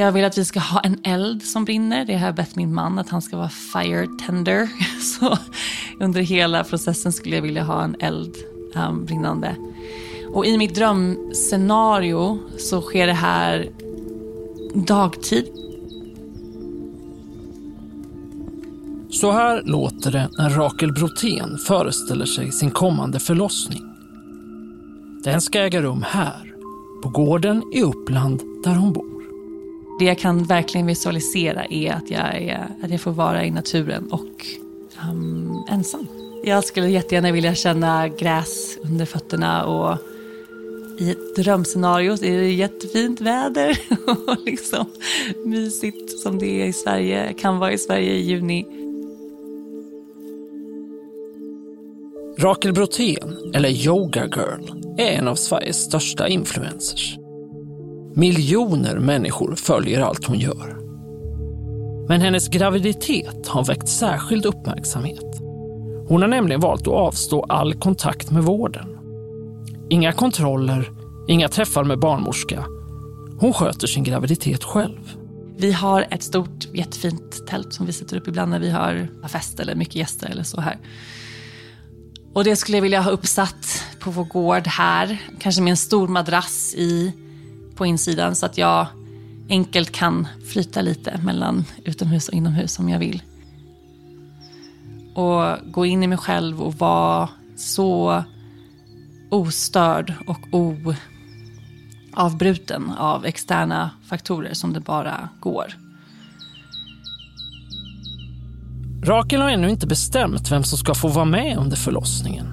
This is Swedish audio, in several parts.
Jag vill att vi ska ha en eld som brinner. Det har jag bett min man att han ska vara fire tender. Så under hela processen skulle jag vilja ha en eld um, brinnande. Och i mitt drömscenario så sker det här dagtid. Så här låter det när Rakel Brotén föreställer sig sin kommande förlossning. Den ska äga rum här, på gården i Uppland där hon bor. Det jag kan verkligen visualisera är att jag, är, att jag får vara i naturen och um, ensam. Jag skulle jättegärna vilja känna gräs under fötterna och i ett drömscenario är det jättefint väder och liksom mysigt som det är i Sverige, kan vara i Sverige i juni. Rakel Brotén, eller Yoga Girl, är en av Sveriges största influencers. Miljoner människor följer allt hon gör. Men hennes graviditet har väckt särskild uppmärksamhet. Hon har nämligen valt att avstå all kontakt med vården. Inga kontroller, inga träffar med barnmorska. Hon sköter sin graviditet själv. Vi har ett stort jättefint tält som vi sätter upp ibland när vi har fest eller mycket gäster eller så här. Och det skulle jag vilja ha uppsatt på vår gård här. Kanske med en stor madrass i, på insidan så att jag enkelt kan flyta lite mellan utomhus och inomhus om jag vill. Och gå in i mig själv och vara så ostörd och oavbruten av externa faktorer som det bara går. Rakel har ännu inte bestämt vem som ska få vara med under förlossningen.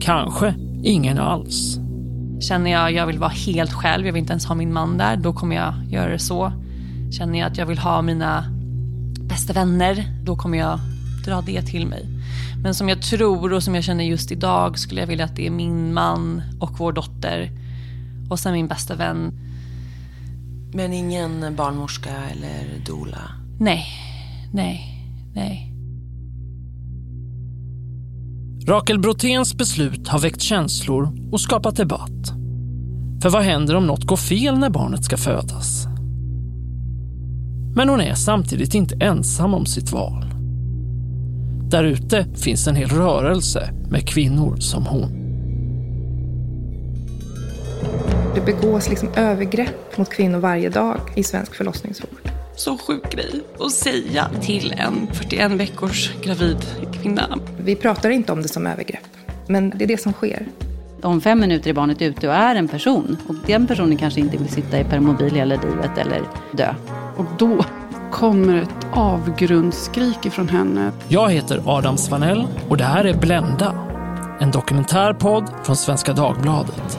Kanske ingen alls. Känner jag att jag vill vara helt själv, jag vill inte ens ha min man där, då kommer jag göra det så. Känner jag att jag vill ha mina bästa vänner, då kommer jag dra det till mig. Men som jag tror och som jag känner just idag skulle jag vilja att det är min man och vår dotter och sen min bästa vän. Men ingen barnmorska eller dola? Nej, nej. Nej. Rakel Broténs beslut har väckt känslor och skapat debatt. För vad händer om något går fel när barnet ska födas? Men hon är samtidigt inte ensam om sitt val. Där ute finns en hel rörelse med kvinnor som hon. Det begås liksom övergrepp mot kvinnor varje dag i svensk förlossningsvård så sjuk grej att säga till en 41 veckors gravid kvinna. Vi pratar inte om det som övergrepp, men det är det som sker. Om fem minuter är barnet ute och är en person och den personen kanske inte vill sitta i permobil hela livet eller dö. Och då kommer ett avgrundsskrik ifrån henne. Jag heter Adam Svanell och det här är Blända. En dokumentärpodd från Svenska Dagbladet.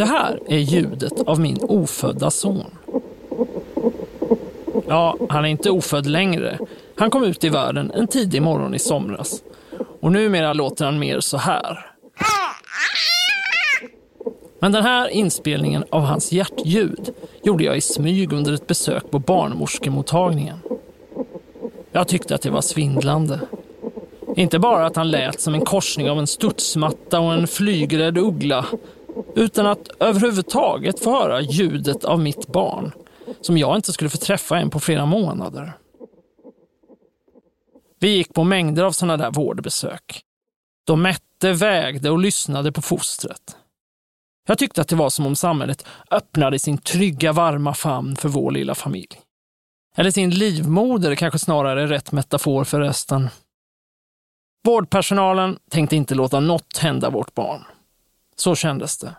Det här är ljudet av min ofödda son. Ja, han är inte ofödd längre. Han kom ut i världen en tidig morgon i somras. Och numera låter han mer så här. Men den här inspelningen av hans hjärtljud gjorde jag i smyg under ett besök på barnmorskemottagningen. Jag tyckte att det var svindlande. Inte bara att han lät som en korsning av en studsmatta och en flygrädd uggla utan att överhuvudtaget få höra ljudet av mitt barn, som jag inte skulle få träffa än på flera månader. Vi gick på mängder av sådana där vårdbesök. De mätte, vägde och lyssnade på fostret. Jag tyckte att det var som om samhället öppnade sin trygga, varma famn för vår lilla familj. Eller sin livmoder kanske snarare är rätt metafor för resten. Vårdpersonalen tänkte inte låta något hända vårt barn. Så kändes det.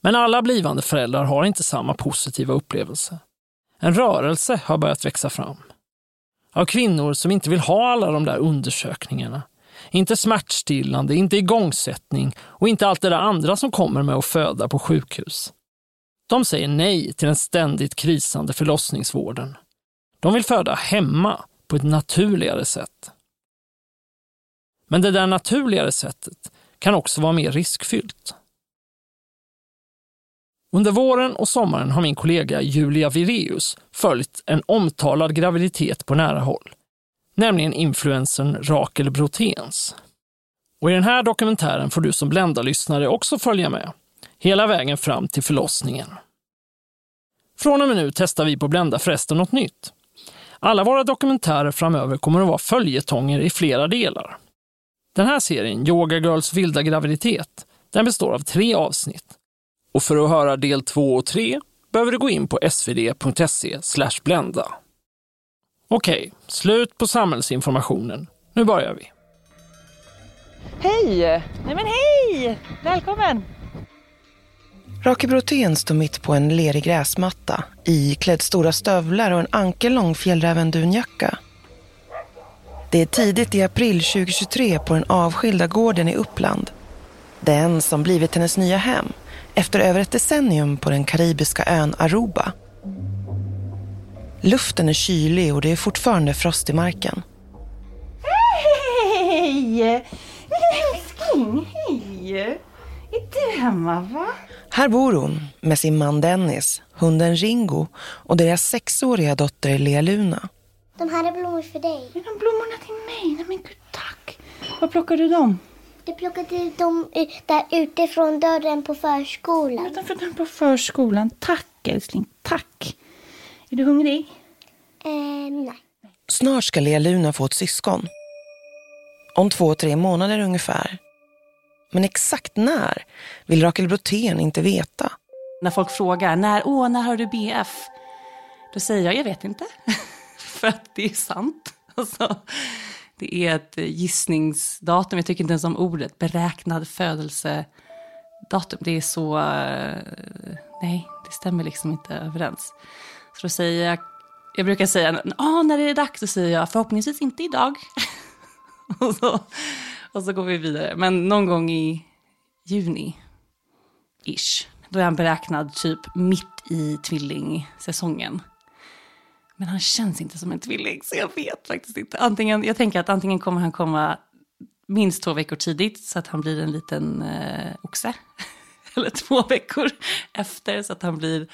Men alla blivande föräldrar har inte samma positiva upplevelse. En rörelse har börjat växa fram. Av kvinnor som inte vill ha alla de där undersökningarna. Inte smärtstillande, inte igångsättning och inte allt det där andra som kommer med att föda på sjukhus. De säger nej till den ständigt krisande förlossningsvården. De vill föda hemma på ett naturligare sätt. Men det där naturligare sättet kan också vara mer riskfyllt. Under våren och sommaren har min kollega Julia Vireus följt en omtalad graviditet på nära håll, nämligen influensen Rakel Broténs. Och i den här dokumentären får du som Blenda-lyssnare också följa med, hela vägen fram till förlossningen. Från och med nu testar vi på Blenda förresten något nytt. Alla våra dokumentärer framöver kommer att vara följetonger i flera delar. Den här serien, Yoga Girls vilda graviditet, den består av tre avsnitt. Och för att höra del två och tre behöver du gå in på svd.se blenda. Okej, slut på samhällsinformationen. Nu börjar vi. Hej! Nej men hej! Välkommen! Rakel Brotén står mitt på en lerig gräsmatta, iklädd stora stövlar och en ankellång fjällrävendunjacka. Det är tidigt i april 2023 på den avskilda gården i Uppland. Den som blivit hennes nya hem efter över ett decennium på den karibiska ön Aruba. Luften är kylig och det är fortfarande frost i marken. Hej! Älskling, hej! Är du hemma va? Här bor hon med sin man Dennis, hunden Ringo och deras sexåriga dotter Lea Luna. De här är blommor för dig. Är de blommorna till mig? Nej men gud tack. Var plockar du dem? Du plockade dem där utifrån dörren på förskolan. Utanför den på förskolan. Tack älskling, tack. Är du hungrig? Eh, nej. Snart ska Lea Luna få ett syskon. Om två, tre månader ungefär. Men exakt när vill Rakel Brotén inte veta. När folk frågar, när, åh, när har du BF? Då säger jag, jag vet inte. För att det är sant. Alltså, det är ett gissningsdatum, jag tycker inte ens om ordet, beräknad födelsedatum. Det är så, eh, nej, det stämmer liksom inte överens. Så då säger jag, jag brukar säga, ah, när är det dags? Så säger jag, förhoppningsvis inte idag. och, så, och så går vi vidare. Men någon gång i juni, ish, då är han beräknad typ mitt i tvillingsäsongen. Men han känns inte som en tvilling, så jag vet faktiskt inte. Antingen, jag tänker att antingen kommer han komma minst två veckor tidigt, så att han blir en liten eh, oxe. Eller två veckor efter, så att han blir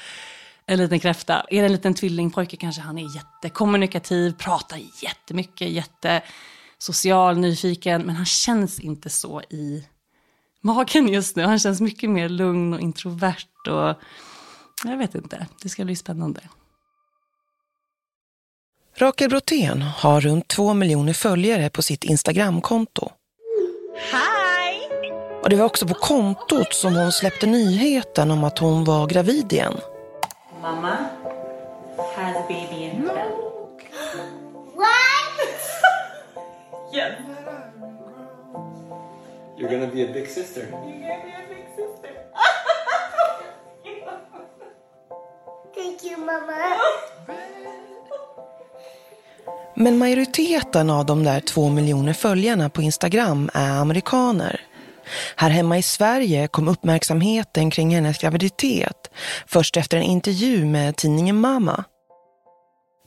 en liten kräfta. Är det en liten tvillingpojke kanske han är jättekommunikativ, pratar jättemycket, jättesocial, nyfiken. Men han känns inte så i magen just nu. Han känns mycket mer lugn och introvert. och Jag vet inte, det ska bli spännande. Rakel Brotén har runt två miljoner följare på sitt Instagramkonto. Hej! Och det var också på kontot som hon släppte nyheten om att hon var gravid igen. Mamma has a baby in. What? Yes. You're gonna be a big sister. Thank you, mamma. Men majoriteten av de där två miljoner följarna på Instagram är amerikaner. Här hemma i Sverige kom uppmärksamheten kring hennes graviditet först efter en intervju med tidningen Mama.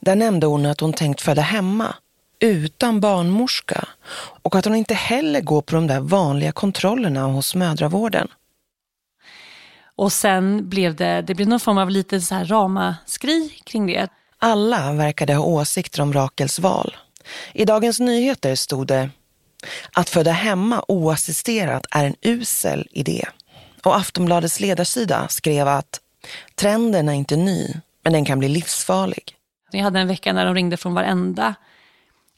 Där nämnde hon att hon tänkt föda hemma, utan barnmorska och att hon inte heller går på de där vanliga kontrollerna hos mödravården. Och sen blev det, det blev någon form av lite så här ramaskri kring det. Alla verkade ha åsikter om Rakels val. I Dagens Nyheter stod det att föda hemma oassisterat är en usel idé. Och Aftonbladets ledarsida skrev att trenden är inte ny, men den kan bli livsfarlig. Jag hade en vecka när de ringde från varenda,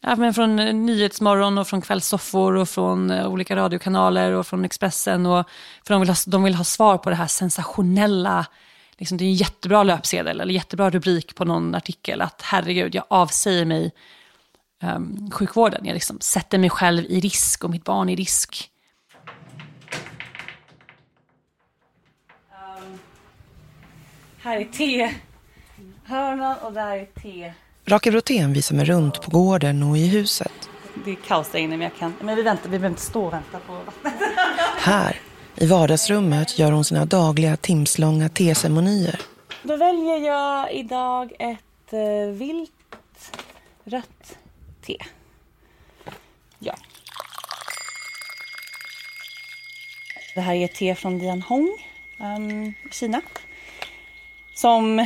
ja, men från eh, Nyhetsmorgon och från kvällssoffor och från eh, olika radiokanaler och från Expressen. Och, för de vill, ha, de vill ha svar på det här sensationella, liksom, det är en jättebra löpsedel eller jättebra rubrik på någon artikel, att herregud, jag avsäger mig um, sjukvården. Jag liksom sätter mig själv i risk och mitt barn i risk. Um, här är tehörnan och där är te. Rakel Brotén visar mig runt på gården och i huset. Det är kaos där inne men jag kan, men vi väntar, vi behöver inte stå och vänta på vattnet. Här, i vardagsrummet, gör hon sina dagliga timslånga teceremonier. Då väljer jag idag ett eh, vilt rött te. Ja. Det här är ett te från Dian Hong um, i Kina. Som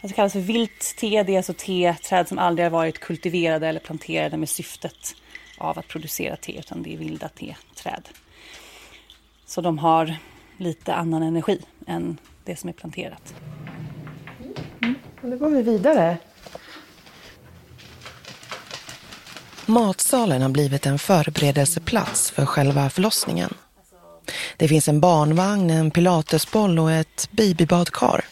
alltså kallas för vilt te. Det är alltså te-träd som aldrig har varit kultiverade eller planterade med syftet av att producera te, utan det är vilda te-träd. Så de har lite annan energi än det som är planterat. Mm. Nu går vi vidare. Matsalen har blivit en förberedelseplats för själva förlossningen. Det finns en barnvagn, en pilatesboll och ett babybadkar.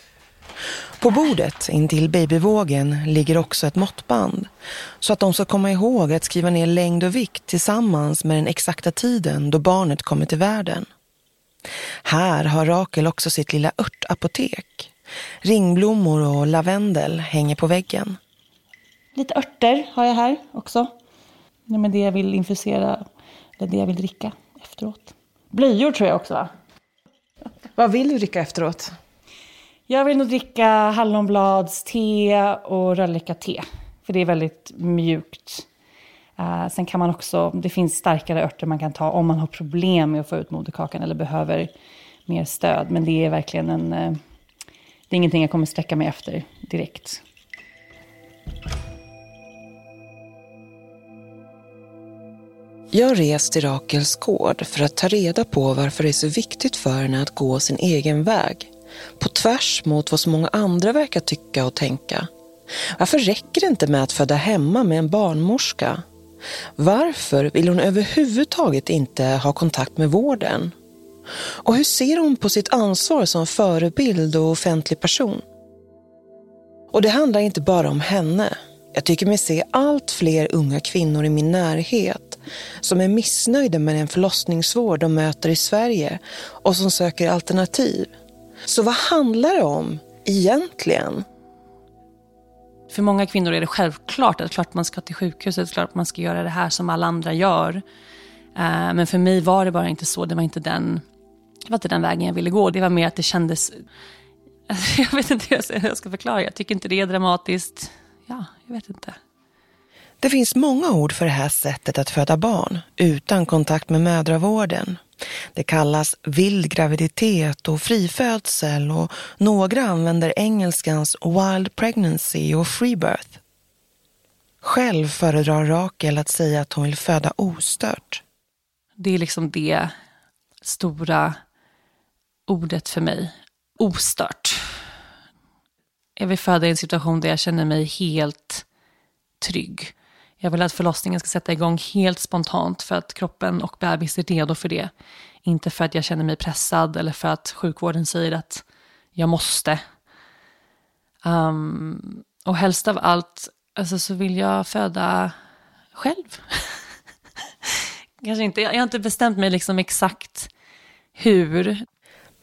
På bordet intill babyvågen ligger också ett måttband så att de ska komma ihåg att skriva ner längd och vikt tillsammans med den exakta tiden då barnet kommer till världen. Här har Rakel också sitt lilla örtapotek. Ringblommor och lavendel hänger på väggen. Lite örter har jag här också. Det är det jag vill infusera, eller det jag vill dricka efteråt. Blöjor tror jag också va? Vad vill du dricka efteråt? Jag vill nog dricka hallonblads te och rölleka-te. För det är väldigt mjukt. Uh, sen kan man också, det finns starkare örter man kan ta om man har problem med att få ut moderkakan eller behöver mer stöd. Men det är verkligen en, uh, det är ingenting jag kommer sträcka mig efter direkt. Jag rest till Rakels gård för att ta reda på varför det är så viktigt för henne att gå sin egen väg. På tvärs mot vad så många andra verkar tycka och tänka. Varför räcker det inte med att föda hemma med en barnmorska? Varför vill hon överhuvudtaget inte ha kontakt med vården? Och hur ser hon på sitt ansvar som förebild och offentlig person? Och det handlar inte bara om henne. Jag tycker mig se allt fler unga kvinnor i min närhet som är missnöjda med den förlossningsvård de möter i Sverige och som söker alternativ. Så vad handlar det om egentligen? För många kvinnor är det självklart att klart man ska till sjukhuset, klart man ska göra det här som alla andra gör. Eh, men för mig var det bara inte så, det var inte den, det var inte den vägen jag ville gå. Det var mer att det kändes, jag vet inte hur jag ska förklara, jag tycker inte det är dramatiskt. Ja, jag vet inte. Det finns många ord för det här sättet att föda barn utan kontakt med mödravården. Det kallas vild graviditet och frifödsel och några använder engelskans wild pregnancy och free birth. Själv föredrar Rakel att säga att hon vill föda ostört. Det är liksom det stora ordet för mig. Ostört. Jag vill föda i en situation där jag känner mig helt trygg. Jag vill att förlossningen ska sätta igång helt spontant för att kroppen och bebis är redo för det. Inte för att jag känner mig pressad eller för att sjukvården säger att jag måste. Um, och helst av allt alltså, så vill jag föda själv. Kanske inte, jag har inte bestämt mig liksom exakt hur.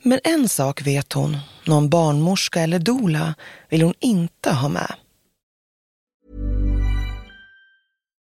Men en sak vet hon, någon barnmorska eller dola vill hon inte ha med.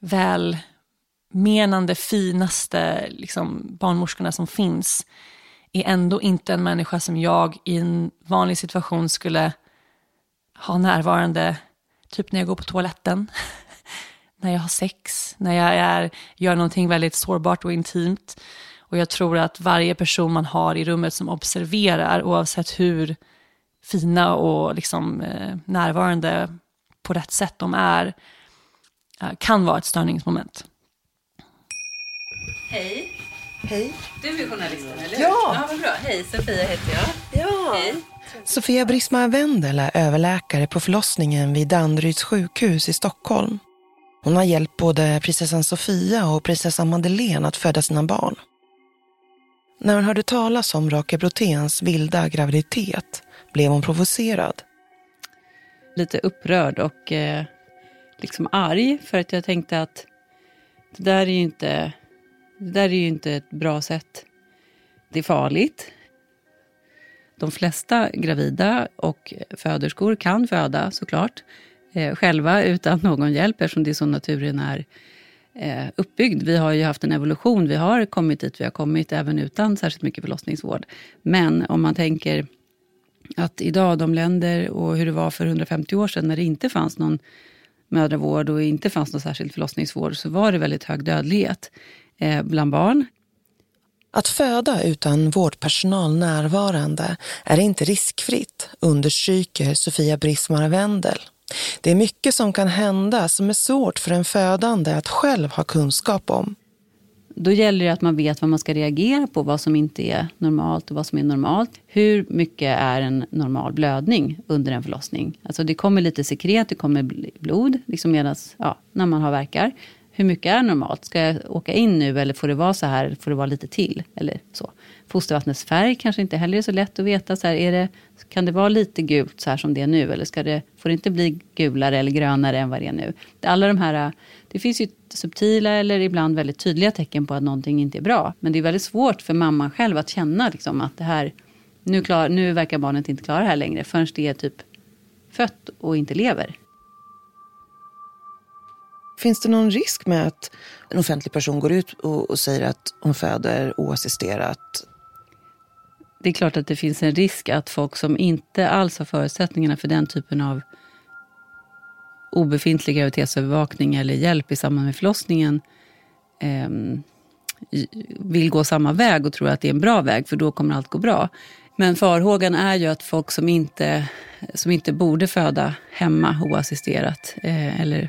välmenande, finaste liksom, barnmorskorna som finns är ändå inte en människa som jag i en vanlig situation skulle ha närvarande, typ när jag går på toaletten, när jag har sex, när jag är, gör någonting väldigt sårbart och intimt. Och jag tror att varje person man har i rummet som observerar, oavsett hur fina och liksom, eh, närvarande på rätt sätt de är, eh, kan vara ett störningsmoment. Hej. Hej. Du är journalisten, eller Ja. ja vad bra. Hej, Sofia heter jag. Ja. Hej. Sofia Brismar Wendel är överläkare på förlossningen vid Danderyds sjukhus i Stockholm. Hon har hjälpt både prinsessan Sofia och prinsessan Madeleine att föda sina barn. När hon hörde talas om Rakel Broténs vilda graviditet blev hon provocerad. Lite upprörd och eh, liksom arg för att jag tänkte att det där är ju inte, det där är ju inte ett bra sätt. Det är farligt. De flesta gravida och föderskor kan föda såklart eh, själva utan någon hjälp eftersom det är så naturen är eh, uppbyggd. Vi har ju haft en evolution, vi har kommit dit vi har kommit även utan särskilt mycket förlossningsvård. Men om man tänker att idag, de länder och hur det var för 150 år sedan när det inte fanns någon mödravård och inte fanns någon särskild förlossningsvård så var det väldigt hög dödlighet eh, bland barn. Att föda utan vårdpersonal närvarande är inte riskfritt, understryker Sofia Brismar Wendel. Det är mycket som kan hända som är svårt för en födande att själv ha kunskap om. Då gäller det att man vet vad man ska reagera på, vad som inte är normalt och vad som är normalt. Hur mycket är en normal blödning under en förlossning? Alltså det kommer lite sekret, det kommer blod liksom medans, ja, när man har verkar. Hur mycket är normalt? Ska jag åka in nu eller får det vara så här, eller får det vara lite till? Eller så. Fostervattnets färg kanske inte heller är så lätt att veta. Så här, är det, kan det vara lite gult så här som det är nu? Eller ska det, får det inte bli gulare eller grönare än vad det är nu? Alla de här, det finns ju subtila eller ibland väldigt tydliga tecken på att någonting inte är bra. Men det är väldigt svårt för mamman själv att känna liksom, att det här, nu, klar, nu verkar barnet inte klara det här längre förrän det är typ fött och inte lever. Finns det någon risk med att en offentlig person går ut och, och säger att hon föder oassisterat? Det är klart att det finns en risk att folk som inte alls har förutsättningarna för den typen av obefintlig graviditetsövervakning eller hjälp i samband med förlossningen eh, vill gå samma väg och tror att det är en bra väg, för då kommer allt gå bra. Men farhågan är ju att folk som inte, som inte borde föda hemma oassisterat eh, eller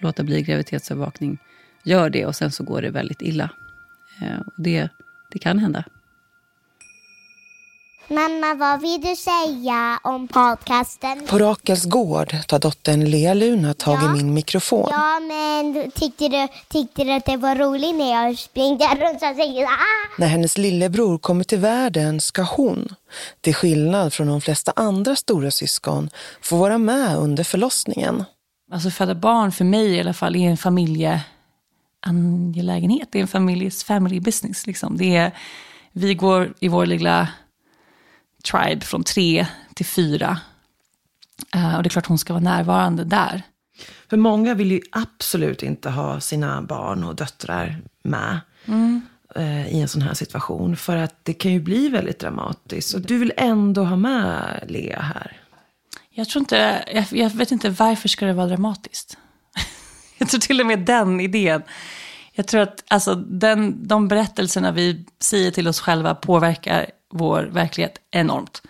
låta bli graviditetsövervakning gör det och sen så går det väldigt illa. Eh, och det, det kan hända. Mamma, vad vill du säga om podcasten? På Rakels gård tar dottern Lea Luna tag i min mikrofon. Ja, men tyckte du, tyckte du att det var roligt när jag springde runt och tänkte ah! När hennes lillebror kommer till världen ska hon, till skillnad från de flesta andra stora syskon, få vara med under förlossningen. Alltså föda barn för mig i alla fall är en familjeangelägenhet. Det är en familjs family business. Liksom. Det är, vi går i vår lilla tribe från tre till fyra. Uh, och det är klart hon ska vara närvarande där. För många vill ju absolut inte ha sina barn och döttrar med Mm. eh, i en sån här situation. För att det kan ju bli väldigt dramatiskt. Och du vill ändå ha med Lea här. Jag tror inte, jag, jag vet inte varför ska det vara dramatiskt. jag tror till och med den idén. Jag tror att alltså, den, de berättelserna vi säger till oss själva påverkar vår verklighet enormt.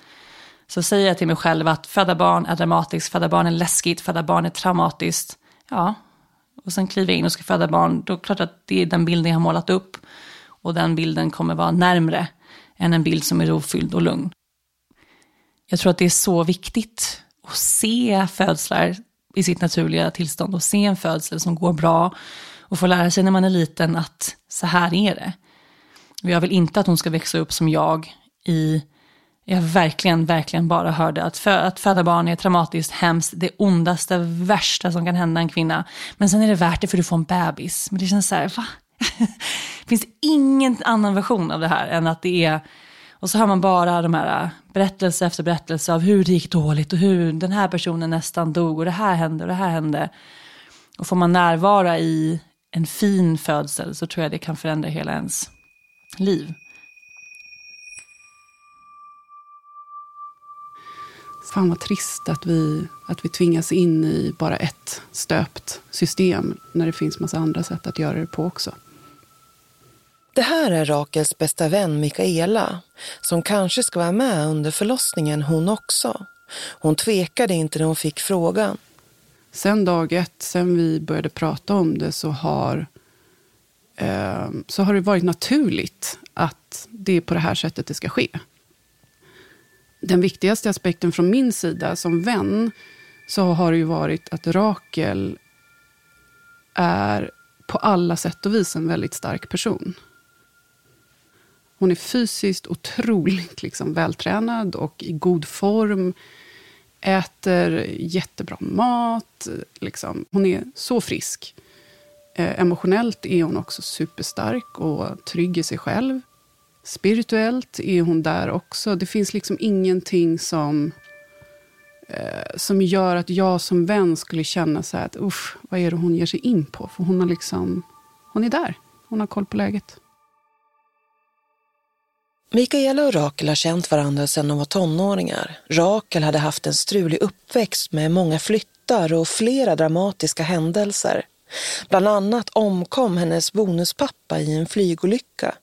Så säger jag till mig själv att föda barn är dramatiskt, föda barn är läskigt, föda barn är traumatiskt. Ja, och sen kliver jag in och ska föda barn, då är det klart att det är den bilden jag har målat upp. Och den bilden kommer vara närmre än en bild som är rofylld och lugn. Jag tror att det är så viktigt att se födslar i sitt naturliga tillstånd och se en födsel som går bra och få lära sig när man är liten att så här är det. Och jag vill inte att hon ska växa upp som jag i, jag verkligen, verkligen bara hörde att, fö, att föda barn är traumatiskt, hemskt, det ondaste, värsta som kan hända en kvinna. Men sen är det värt det för du får en bebis. Men det känns så här, va? finns det ingen annan version av det här än att det är och så hör man bara de här äh, berättelse efter berättelse av hur det gick dåligt och hur den här personen nästan dog och det här hände och det här hände. Och får man närvara i en fin födsel så tror jag det kan förändra hela ens liv. Fan vad trist att vi, att vi tvingas in i bara ett stöpt system när det finns massa andra sätt att göra det på också. Det här är Rakels bästa vän Mikaela som kanske ska vara med under förlossningen hon också. Hon tvekade inte när hon fick frågan. Sen dag ett, sen vi började prata om det så har eh, så har det varit naturligt att det är på det här sättet det ska ske. Den viktigaste aspekten från min sida som vän, så har det ju varit att Rakel är på alla sätt och vis en väldigt stark person. Hon är fysiskt otroligt liksom, vältränad och i god form. Äter jättebra mat. Liksom. Hon är så frisk. Eh, emotionellt är hon också superstark och trygg i sig själv. Spirituellt är hon där också. Det finns liksom ingenting som, eh, som gör att jag som vän skulle känna så att usch, vad är det hon ger sig in på? För hon, har liksom, hon är där. Hon har koll på läget. Mikaela och Rakel har känt varandra sedan de var tonåringar. Rakel hade haft en strulig uppväxt med många flyttar och flera dramatiska händelser. Bland annat omkom hennes bonuspappa i en flygolycka.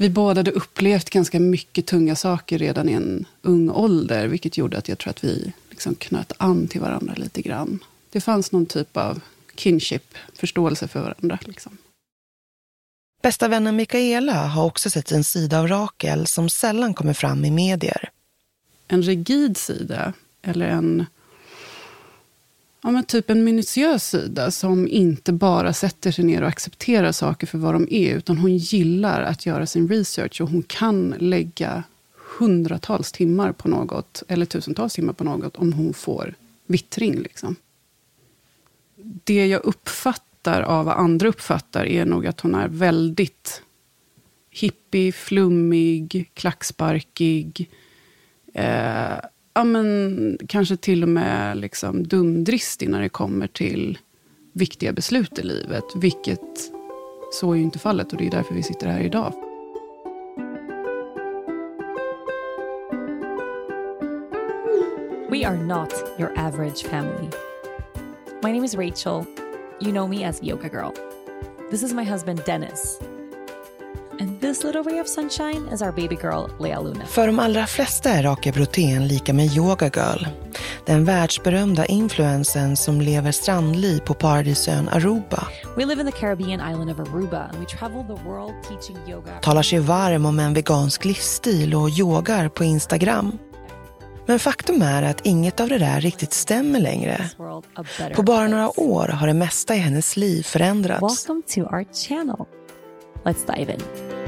Vi båda hade upplevt ganska mycket tunga saker redan i en ung ålder, vilket gjorde att jag tror att vi liksom knöt an till varandra lite grann. Det fanns någon typ av kinship, förståelse för varandra. Liksom. Bästa vännen Mikaela har också sett en sida av Rakel som sällan kommer fram i medier. En rigid sida, eller en ja, men typ en minutiös sida som inte bara sätter sig ner och accepterar saker för vad de är, utan hon gillar att göra sin research och hon kan lägga hundratals timmar på något, eller tusentals timmar på något, om hon får vittring. Liksom. Det jag uppfattar av vad andra uppfattar är nog att hon är väldigt hippie, flummig, klacksparkig. Eh, ja, men, kanske till och med liksom dumdristig när det kommer till viktiga beslut i livet. Vilket så är ju inte fallet och det är därför vi sitter här idag. We are not your average family. My name is Rachel. You know me as Yoga Girl. This is my husband Dennis. And this little ray of sunshine is our baby girl, Lea Luna. För de allra flesta är Rakel Brotén lika med Yoga Girl. Den världsberömda influensen som lever strandliv på paradisön Aruba. We live in the Caribbean island of Aruba and we travel the world teaching yoga. Talar sig varm om en vegansk livsstil och yogar på Instagram. Men faktum är att inget av det där riktigt stämmer längre. På bara några år har det mesta i hennes liv förändrats. Welcome to our channel. Let's dive in.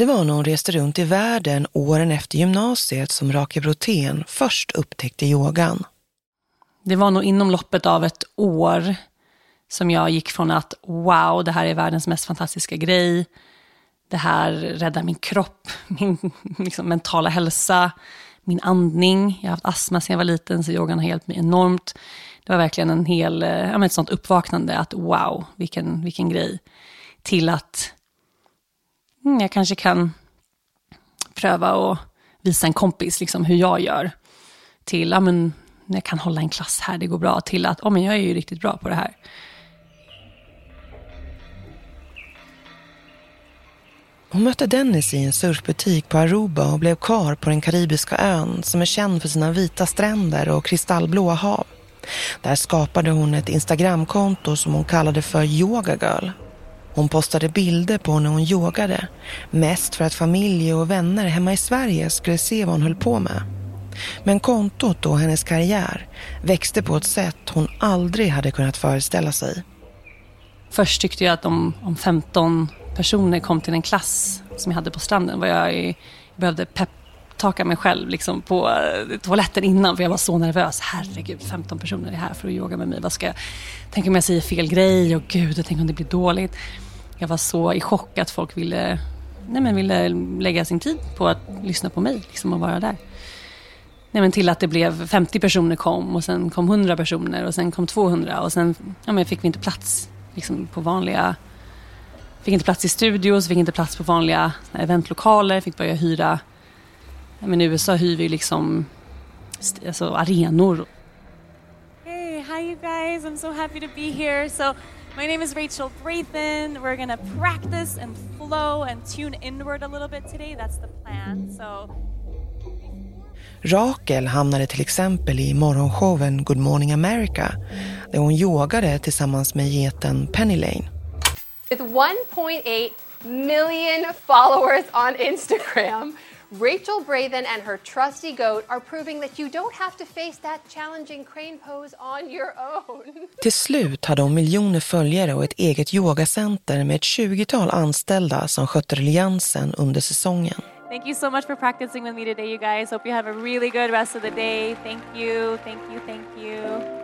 Det var när hon reste runt i världen åren efter gymnasiet som Rake Brotén först upptäckte yogan. Det var nog inom loppet av ett år som jag gick från att wow, det här är världens mest fantastiska grej. Det här räddar min kropp, min liksom, mentala hälsa, min andning. Jag har haft astma sedan jag var liten så yogan har hjälpt mig enormt. Det var verkligen en hel, eh, ja, ett sånt uppvaknande att wow, vilken, vilken grej. Till att mm, jag kanske kan pröva och visa en kompis liksom, hur jag gör. Till, ja men jag kan hålla en klass här, det går bra. Till att, oh, men jag är ju riktigt bra på det här. Hon mötte Dennis i en surfbutik på Aruba och blev kvar på den karibiska ön som är känd för sina vita stränder och kristallblåa hav. Där skapade hon ett Instagramkonto som hon kallade för Yoga Girl. Hon postade bilder på när hon yogade, mest för att familj och vänner hemma i Sverige skulle se vad hon höll på med. Men kontot och hennes karriär växte på ett sätt hon aldrig hade kunnat föreställa sig. Först tyckte jag att om, om 15 personer kom till en klass som jag hade på stranden var jag, i, jag behövde peptaka mig själv liksom på eh, toaletten innan för jag var så nervös. Herregud, 15 personer är här för att yoga med mig. Vad ska jag, tänk om jag säger fel grej och gud, tänk om det blir dåligt. Jag var så i chock att folk ville, nej men ville lägga sin tid på att lyssna på mig liksom och vara där. Nej, men till att det blev 50 personer kom och sen kom 100 personer och sen kom 200 och sen ja, men fick vi inte plats liksom, på vanliga... Fick inte plats i studios, fick inte plats på vanliga eventlokaler, fick börja hyra... Men I USA hyr vi liksom alltså, arenor. Hey, hi you guys. I'm so happy to be here. So my name is Rachel Brathen. We're gonna practice and flow and tune inward a little bit today. That's the plan. So Rakel hamnade till exempel i morgonshowen Good Morning America där hon yogade tillsammans med geten Penny Lane. With 1.8 million followers on Instagram, Rachel Brathen and her trusty goat are proving that you don't have to face that challenging crane pose on your own. Till slut hade hon miljoner följare och ett eget yogacenter med ett 20-tal anställda som skötte rulliansen under säsongen. Thank you so much for practicing with me today, you guys. Hope you have a really good rest of the day. Thank you, thank you, thank you.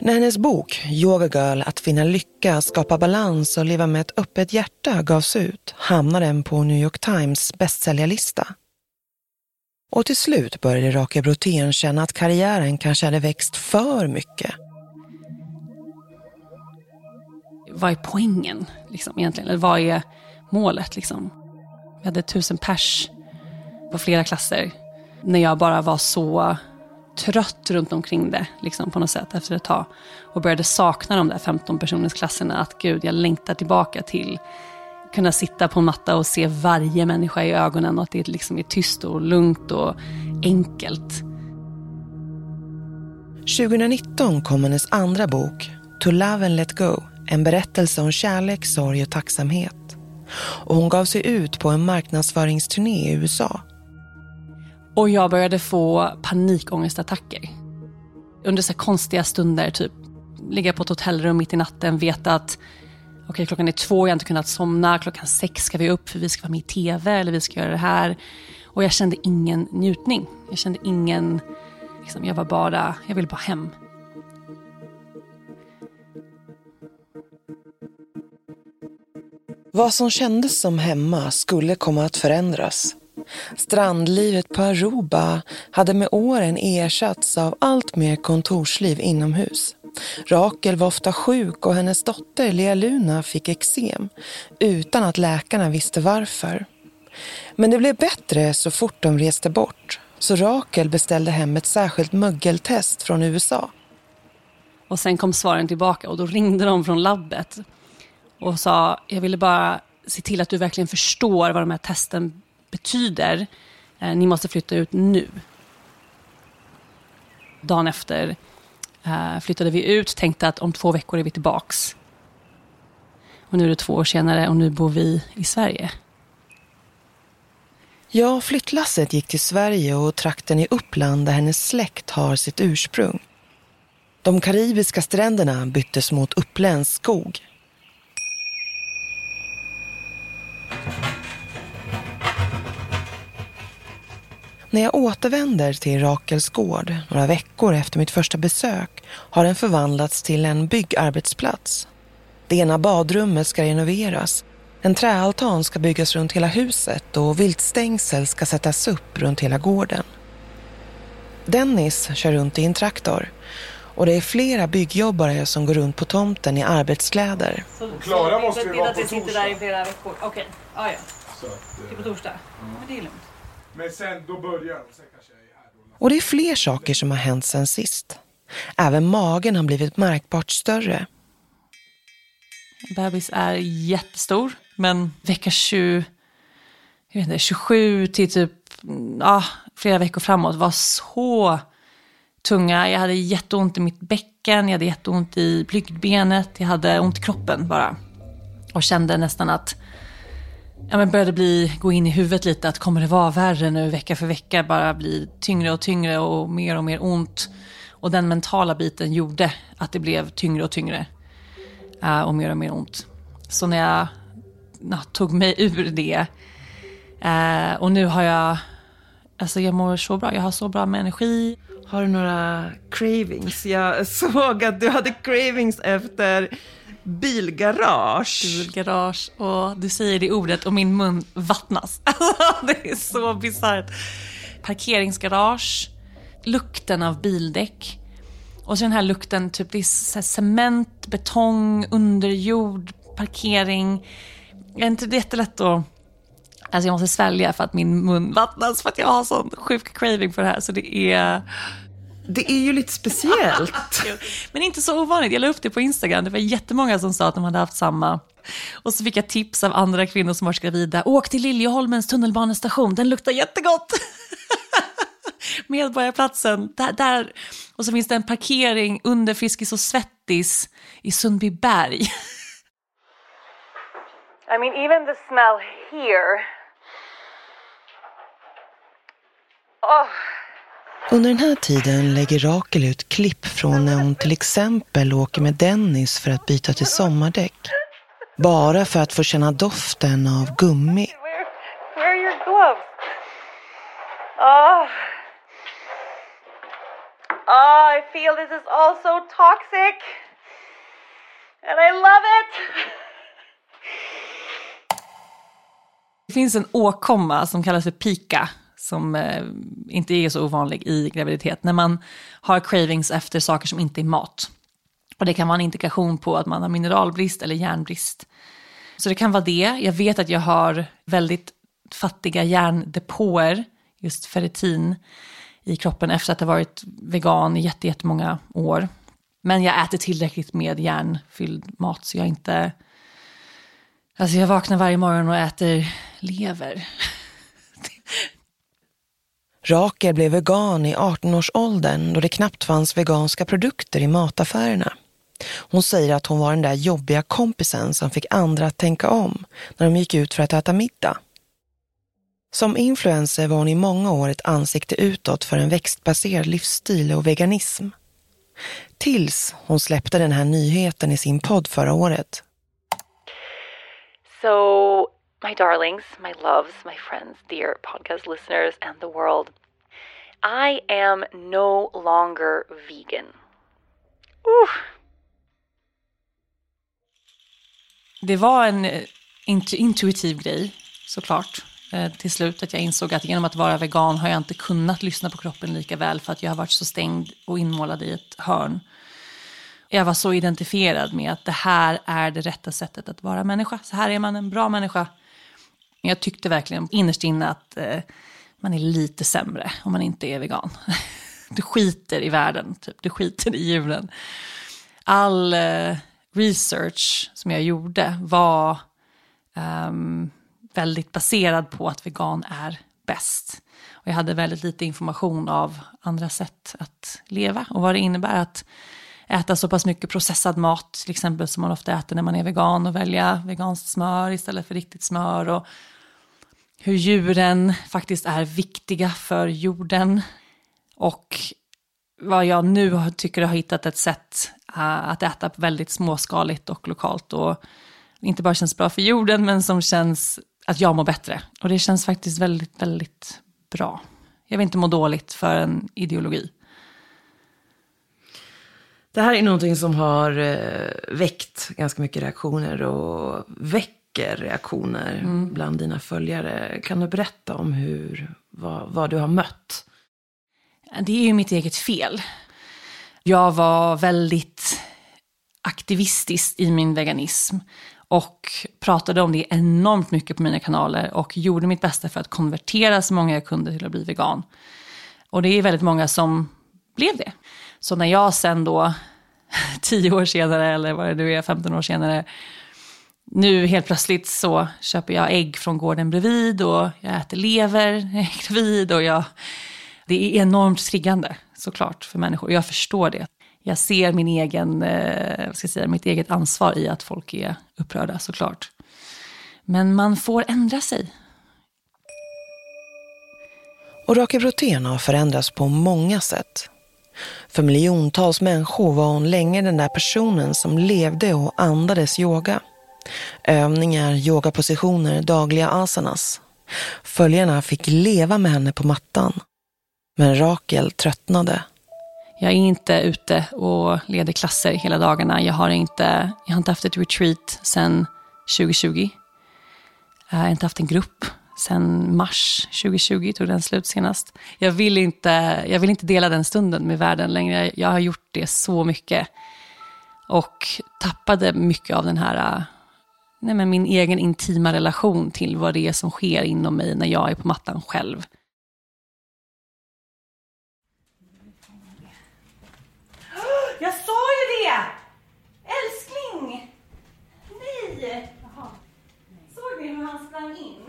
När hennes bok Yoga Girl, att finna lycka, skapa balans och leva med ett öppet hjärta gavs ut hamnade den på New York Times bästsäljarlista. Och till slut började Rakel Brothén känna att karriären kanske hade växt för mycket. Vad är poängen liksom, egentligen? Eller vad är målet? Liksom? Vi hade tusen pers på flera klasser. När jag bara var så trött runt omkring det liksom, på något sätt efter ett tag. Och började sakna de där 15 personers klasserna. Att gud, jag längtar tillbaka till kunna sitta på en matta och se varje människa i ögonen och att det liksom är tyst och lugnt och enkelt. 2019 kom hennes andra bok, To Love and Let Go, en berättelse om kärlek, sorg och tacksamhet. Och hon gav sig ut på en marknadsföringsturné i USA. Och jag började få panikångestattacker. Under så konstiga stunder, typ ligga på ett hotellrum mitt i natten, veta att okej, okay, klockan är två, jag har inte kunnat somna, klockan sex ska vi upp för vi ska vara med i tv eller vi ska göra det här. Och jag kände ingen njutning. Jag kände ingen, liksom, jag var bara, jag ville bara hem. Vad som kändes som hemma skulle komma att förändras. Strandlivet på Aruba hade med åren ersatts av allt mer kontorsliv inomhus. Rakel var ofta sjuk och hennes dotter Lea Luna fick eksem utan att läkarna visste varför. Men det blev bättre så fort de reste bort så Rakel beställde hem ett särskilt mögeltest från USA. Och sen kom svaren tillbaka och då ringde de från labbet och sa jag ville bara se till att du verkligen förstår vad de här testen betyder. Eh, ni måste flytta ut nu. Dagen efter eh, flyttade vi ut, tänkte att om två veckor är vi tillbaks. Och nu är det två år senare och nu bor vi i Sverige. Ja, flyttlasset gick till Sverige och trakten i Uppland där hennes släkt har sitt ursprung. De karibiska stränderna byttes mot uppländsk skog. När jag återvänder till Rakels gård några veckor efter mitt första besök har den förvandlats till en byggarbetsplats. Det ena badrummet ska renoveras. En träaltan ska byggas runt hela huset och viltstängsel ska sättas upp runt hela gården. Dennis kör runt i en traktor och det är flera byggjobbare som går runt på tomten i arbetskläder. Så, Klara måste ju vara på torsdag. sitter där i flera veckor. Okej, okay. ah, ja. Så att, det är på torsdag? Mm. Men det är lugnt. Men sen, då börjar de. Sen kanske jag är här då. Och det är fler saker som har hänt sen sist. Även magen har blivit märkbart större. Bebis är jättestor, men vecka 20, jag vet inte, 27 till typ ja, flera veckor framåt var så tunga. Jag hade jätteont i mitt bäcken, jag hade jätteont i blygdbenet, jag hade ont i kroppen bara. Och kände nästan att ja, men började bli, gå in i huvudet lite att kommer det vara värre nu vecka för vecka, bara bli tyngre och tyngre och mer och mer ont. Och den mentala biten gjorde att det blev tyngre och tyngre uh, och mer och mer ont. Så när jag na, tog mig ur det uh, och nu har jag, alltså jag mår så bra, jag har så bra med energi. Har du några cravings? Jag såg att du hade cravings efter bilgarage. Bilgarage och du säger det ordet och min mun vattnas. det är så bisarrt. parkeringsgarage, lukten av bildäck. Och så den här lukten, typ det är så här cement, betong, underjord, parkering. Det är inte jättelätt att... Alltså jag måste svälja för att min mun vattnas för att jag har sån sjuk craving för det här. Så det är... Det är ju lite speciellt. Men inte så ovanligt. Jag la upp det på Instagram. Det var jättemånga som sa att de hade haft samma. Och så fick jag tips av andra kvinnor som varit gravida. Åk till Liljeholmens tunnelbanestation, den luktar jättegott. Medborgarplatsen, där, där. Och så finns det en parkering under Friskis och Svettis i Sundbyberg. I mean, even the smell here. Oh. Under den här tiden lägger Rakel ut klipp från när hon till exempel åker med Dennis för att byta till sommardäck. Bara för att få känna doften av gummi. Where are your gloves? Oh. Oh, I feel this is all so toxic. And I love it. Det finns en åkomma som kallas för pika, som eh, inte är så ovanlig i graviditet, när man har cravings efter saker som inte är mat. Och det kan vara en indikation på att man har mineralbrist eller järnbrist. Så det kan vara det. Jag vet att jag har väldigt fattiga järndepåer, just ferritin, i kroppen efter att ha varit vegan i jättemånga år. Men jag äter tillräckligt med järnfylld mat så jag inte... Alltså jag vaknar varje morgon och äter lever. Rakel blev vegan i 18-årsåldern då det knappt fanns veganska produkter i mataffärerna. Hon säger att hon var den där jobbiga kompisen som fick andra att tänka om när de gick ut för att äta middag. Som influencer var hon i många år ett ansikte utåt för en växtbaserad livsstil och veganism. Tills hon släppte den här nyheten i sin podd förra året. So, my darlings, my loves, my friends, dear podcast listeners, and the world, I am no longer vegan. Ooh. Det var en eh, intuitiv grej, såklart, eh, till slut. Att jag insåg att genom att vara vegan har jag inte kunnat lyssna på kroppen lika väl för att jag har varit så stängd och inmålad i ett hörn. Jag var så identifierad med att det här är det rätta sättet att vara människa. Så här är man en bra människa. Men jag tyckte verkligen innerst inne att eh, man är lite sämre om man inte är vegan. Du skiter i världen, typ. du skiter i djuren. All eh, research som jag gjorde var um, väldigt baserad på att vegan är bäst. Och jag hade väldigt lite information av andra sätt att leva och vad det innebär att äta så pass mycket processad mat, till exempel som man ofta äter när man är vegan och välja veganskt smör istället för riktigt smör och hur djuren faktiskt är viktiga för jorden. Och vad jag nu tycker har hittat ett sätt äh, att äta väldigt småskaligt och lokalt och inte bara känns bra för jorden men som känns att jag mår bättre. Och det känns faktiskt väldigt, väldigt bra. Jag vill inte må dåligt för en ideologi. Det här är någonting som har eh, väckt ganska mycket reaktioner och väcker reaktioner mm. bland dina följare. Kan du berätta om hur, vad, vad du har mött? Det är ju mitt eget fel. Jag var väldigt aktivistisk i min veganism och pratade om det enormt mycket på mina kanaler och gjorde mitt bästa för att konvertera så många jag kunde till att bli vegan. Och det är väldigt många som blev det. Så när jag sen då, tio år senare eller vad det nu är, 15 år senare, nu helt plötsligt så köper jag ägg från gården bredvid och jag äter lever när jag är gravid och jag, det är enormt triggande såklart för människor. Jag förstår det. Jag ser min egen, eh, ska jag säga, mitt eget ansvar i att folk är upprörda såklart. Men man får ändra sig. Och Rakel har förändrats på många sätt. För miljontals människor var hon länge den där personen som levde och andades yoga. Övningar, yogapositioner, dagliga asanas. Följarna fick leva med henne på mattan. Men Rakel tröttnade. Jag är inte ute och leder klasser hela dagarna. Jag har inte, jag har inte haft ett retreat sedan 2020. Jag har inte haft en grupp sen mars 2020 tog den slut senast. Jag vill, inte, jag vill inte dela den stunden med världen längre. Jag har gjort det så mycket. Och tappade mycket av den här, nej men min egen intima relation till vad det är som sker inom mig när jag är på mattan själv. Jag sa ju det! Älskling! Nej! Såg ni hur han sprang in?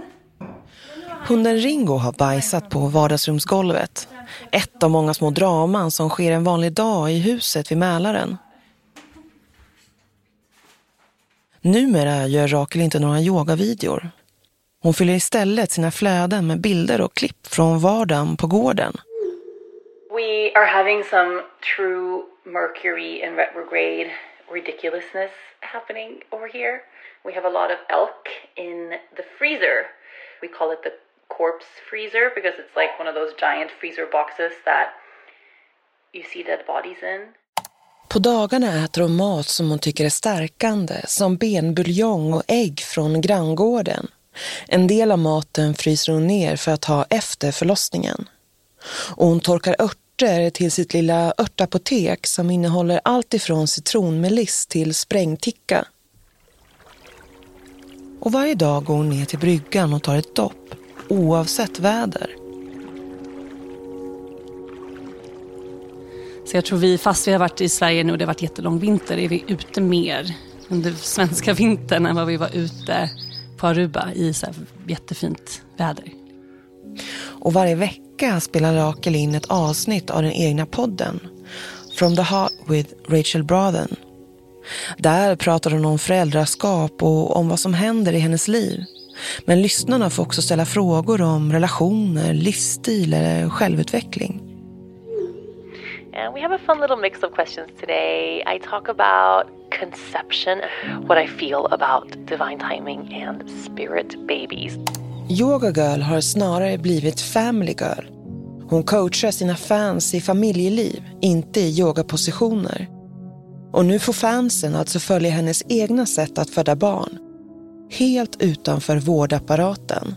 Hunden Ringo har bajsat på vardagsrumsgolvet. Ett av många små draman som sker en vanlig dag i huset vid Mälaren. Numera gör Rakel inte några yogavideor. Hon fyller istället sina flöden med bilder och klipp från vardagen på gården. We are having some true Mercury and retrograde ridiculousness happening over here. We have a lot of elk in the freezer. We call it the corpse freezer because it's like one of those giant freezer boxes that you see dead bodies in. På dagarna äter hon mat som hon tycker är stärkande, som benbuljong och ägg från granngården. En del av maten fryser hon ner för att ha efter förlossningen. Och hon torkar örter till sitt lilla örtapotek som innehåller allt ifrån citronmeliss till sprängticka. Och varje dag går hon ner till bryggan och tar ett dopp, oavsett väder. Så jag tror vi, fast vi har varit i Sverige nu och det har varit jättelång vinter, är vi ute mer under svenska vintern än vad vi var ute på Aruba i så här jättefint väder. Och varje vecka spelar Rakel in ett avsnitt av den egna podden From the Heart with Rachel Brothen. Där pratar hon om föräldraskap och om vad som händer i hennes liv. Men lyssnarna får också ställa frågor om relationer, livsstil eller självutveckling. And we have a fun little mix of questions today. I talk about conception, what I feel about divine timing and spirit babies. Yoga Girl har snarare blivit Family Girl. Hon coachar sina fans i familjeliv, inte i yogapositioner. Och nu får fansen alltså följa hennes egna sätt att föda barn. Helt utanför vårdapparaten.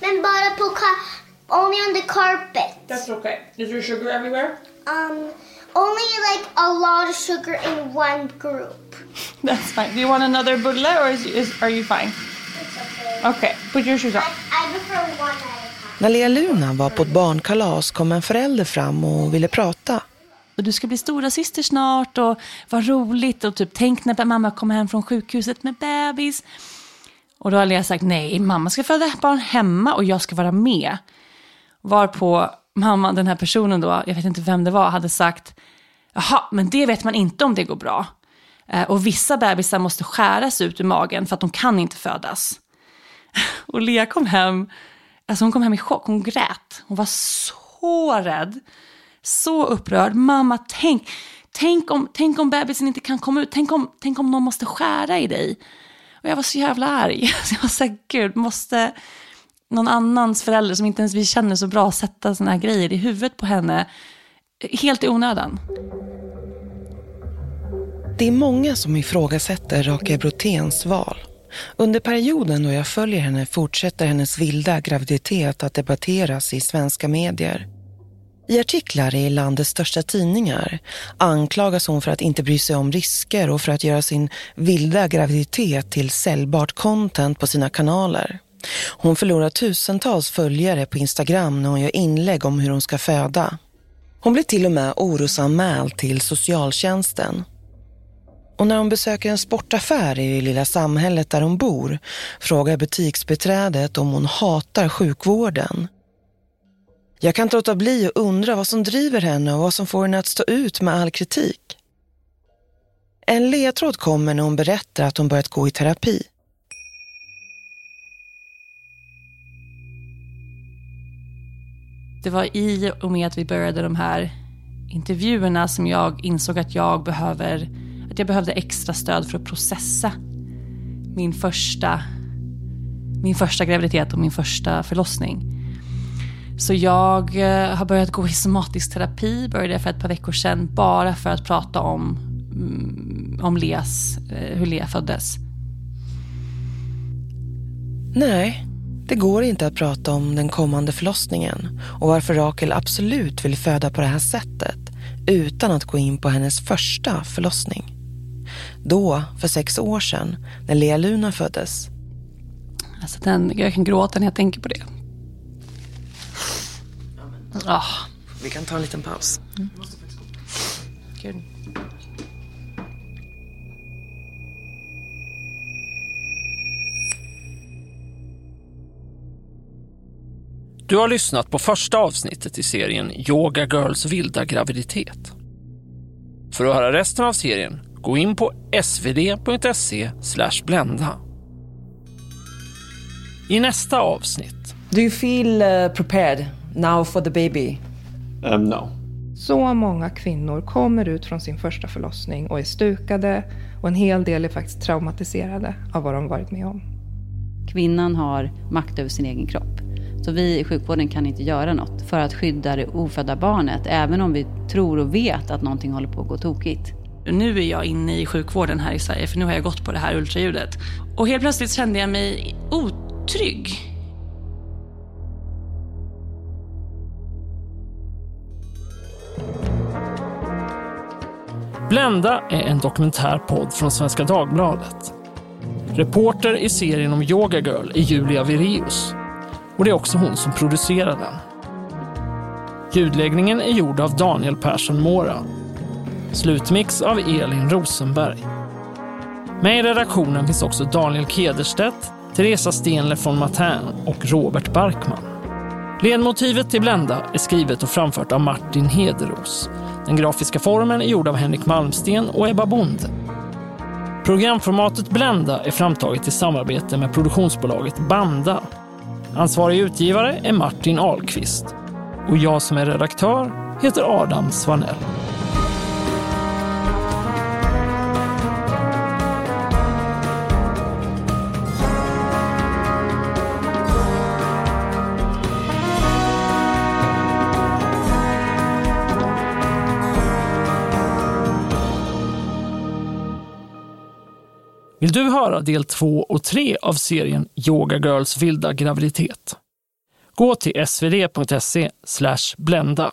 Men bara på ka- only on the carpet. That's okay. Is there sugar everywhere? Um, only like a lot of sugar in one group. That's fine. Do you want another bulle or is, is, are you fine? Okay, put your shoes on. I prefer one när Lea Luna var på ett barnkalas kom en förälder fram och ville prata. Och du ska bli stora syster snart och vad roligt och typ tänk när mamma kommer hem från sjukhuset med bebis. Och då har Lea sagt nej, mamma ska föda barn hemma och jag ska vara med. Varpå mamma, den här personen då, jag vet inte vem det var, hade sagt jaha, men det vet man inte om det går bra. Eh, och vissa bebisar måste skäras ut ur magen för att de kan inte födas. Och Lea kom hem, alltså hon kom hem i chock, hon grät. Hon var så rädd, så upprörd. Mamma, tänk, tänk om, tänk om bebisen inte kan komma ut, tänk om, tänk om någon måste skära i dig. Och jag var så jävla arg. Så jag var så här, gud, måste någon annans förälder som inte ens vi känner så bra sätta såna här grejer i huvudet på henne helt i onödan. Det är många som ifrågasätter Rakel Broténs val. Under perioden då jag följer henne fortsätter hennes vilda graviditet att debatteras i svenska medier. I artiklar i landets största tidningar anklagas hon för att inte bry sig om risker och för att göra sin vilda graviditet till säljbart content på sina kanaler. Hon förlorar tusentals följare på Instagram när hon gör inlägg om hur hon ska föda. Hon blir till och med orosanmäld till socialtjänsten. Och när hon besöker en sportaffär i det lilla samhället där hon bor frågar butiksbeträdet om hon hatar sjukvården. Jag kan inte låta bli att undra vad som driver henne och vad som får henne att stå ut med all kritik. En ledtråd kommer när hon berättar att hon börjat gå i terapi. Det var i och med att vi började de här intervjuerna som jag insåg att jag behöver att jag behövde extra stöd för att processa min första, min första graviditet och min första förlossning. Så jag eh, har börjat gå i somatisk terapi, började för ett par veckor sedan, bara för att prata om, mm, om Leas, eh, hur Lea föddes. Nej, det går inte att prata om den kommande förlossningen och varför Rakel absolut vill föda på det här sättet utan att gå in på hennes första förlossning. Då, för sex år sedan, när Lea Luna föddes. Alltså den, jag kan gråta när jag tänker på det. Ah. Vi kan ta en liten paus. Mm. Gud. Du har lyssnat på första avsnittet i serien Yoga Girls vilda graviditet. För att höra resten av serien, gå in på svd.se blenda. I nästa avsnitt. Do you feel uh, prepared now for the baby? Um, no. Så många kvinnor kommer ut från sin första förlossning och är stukade och en hel del är faktiskt traumatiserade av vad de varit med om. Kvinnan har makt över sin egen kropp. Så vi i sjukvården kan inte göra något för att skydda det ofödda barnet, även om vi tror och vet att någonting håller på att gå tokigt. Nu är jag inne i sjukvården här i Sverige, för nu har jag gått på det här ultraljudet. Och helt plötsligt kände jag mig otrygg. Blenda är en dokumentärpodd från Svenska Dagbladet. Reporter i serien om Yoga Girl är Julia Vireus. Och det är också hon som producerar den. Ljudläggningen är gjord av Daniel Persson Mora. Slutmix av Elin Rosenberg. Med i redaktionen finns också Daniel Kederstedt, Teresa Stenle från Matern och Robert Barkman. Ledmotivet till Blenda är skrivet och framfört av Martin Hederos. Den grafiska formen är gjord av Henrik Malmsten och Ebba Bonde. Programformatet Blenda är framtaget i samarbete med produktionsbolaget Banda. Ansvarig utgivare är Martin Ahlqvist. Och jag som är redaktör heter Adam Svanell. Vill du höra del 2 och 3 av serien Yoga Girls vilda graviditet? Gå till svd.se blenda.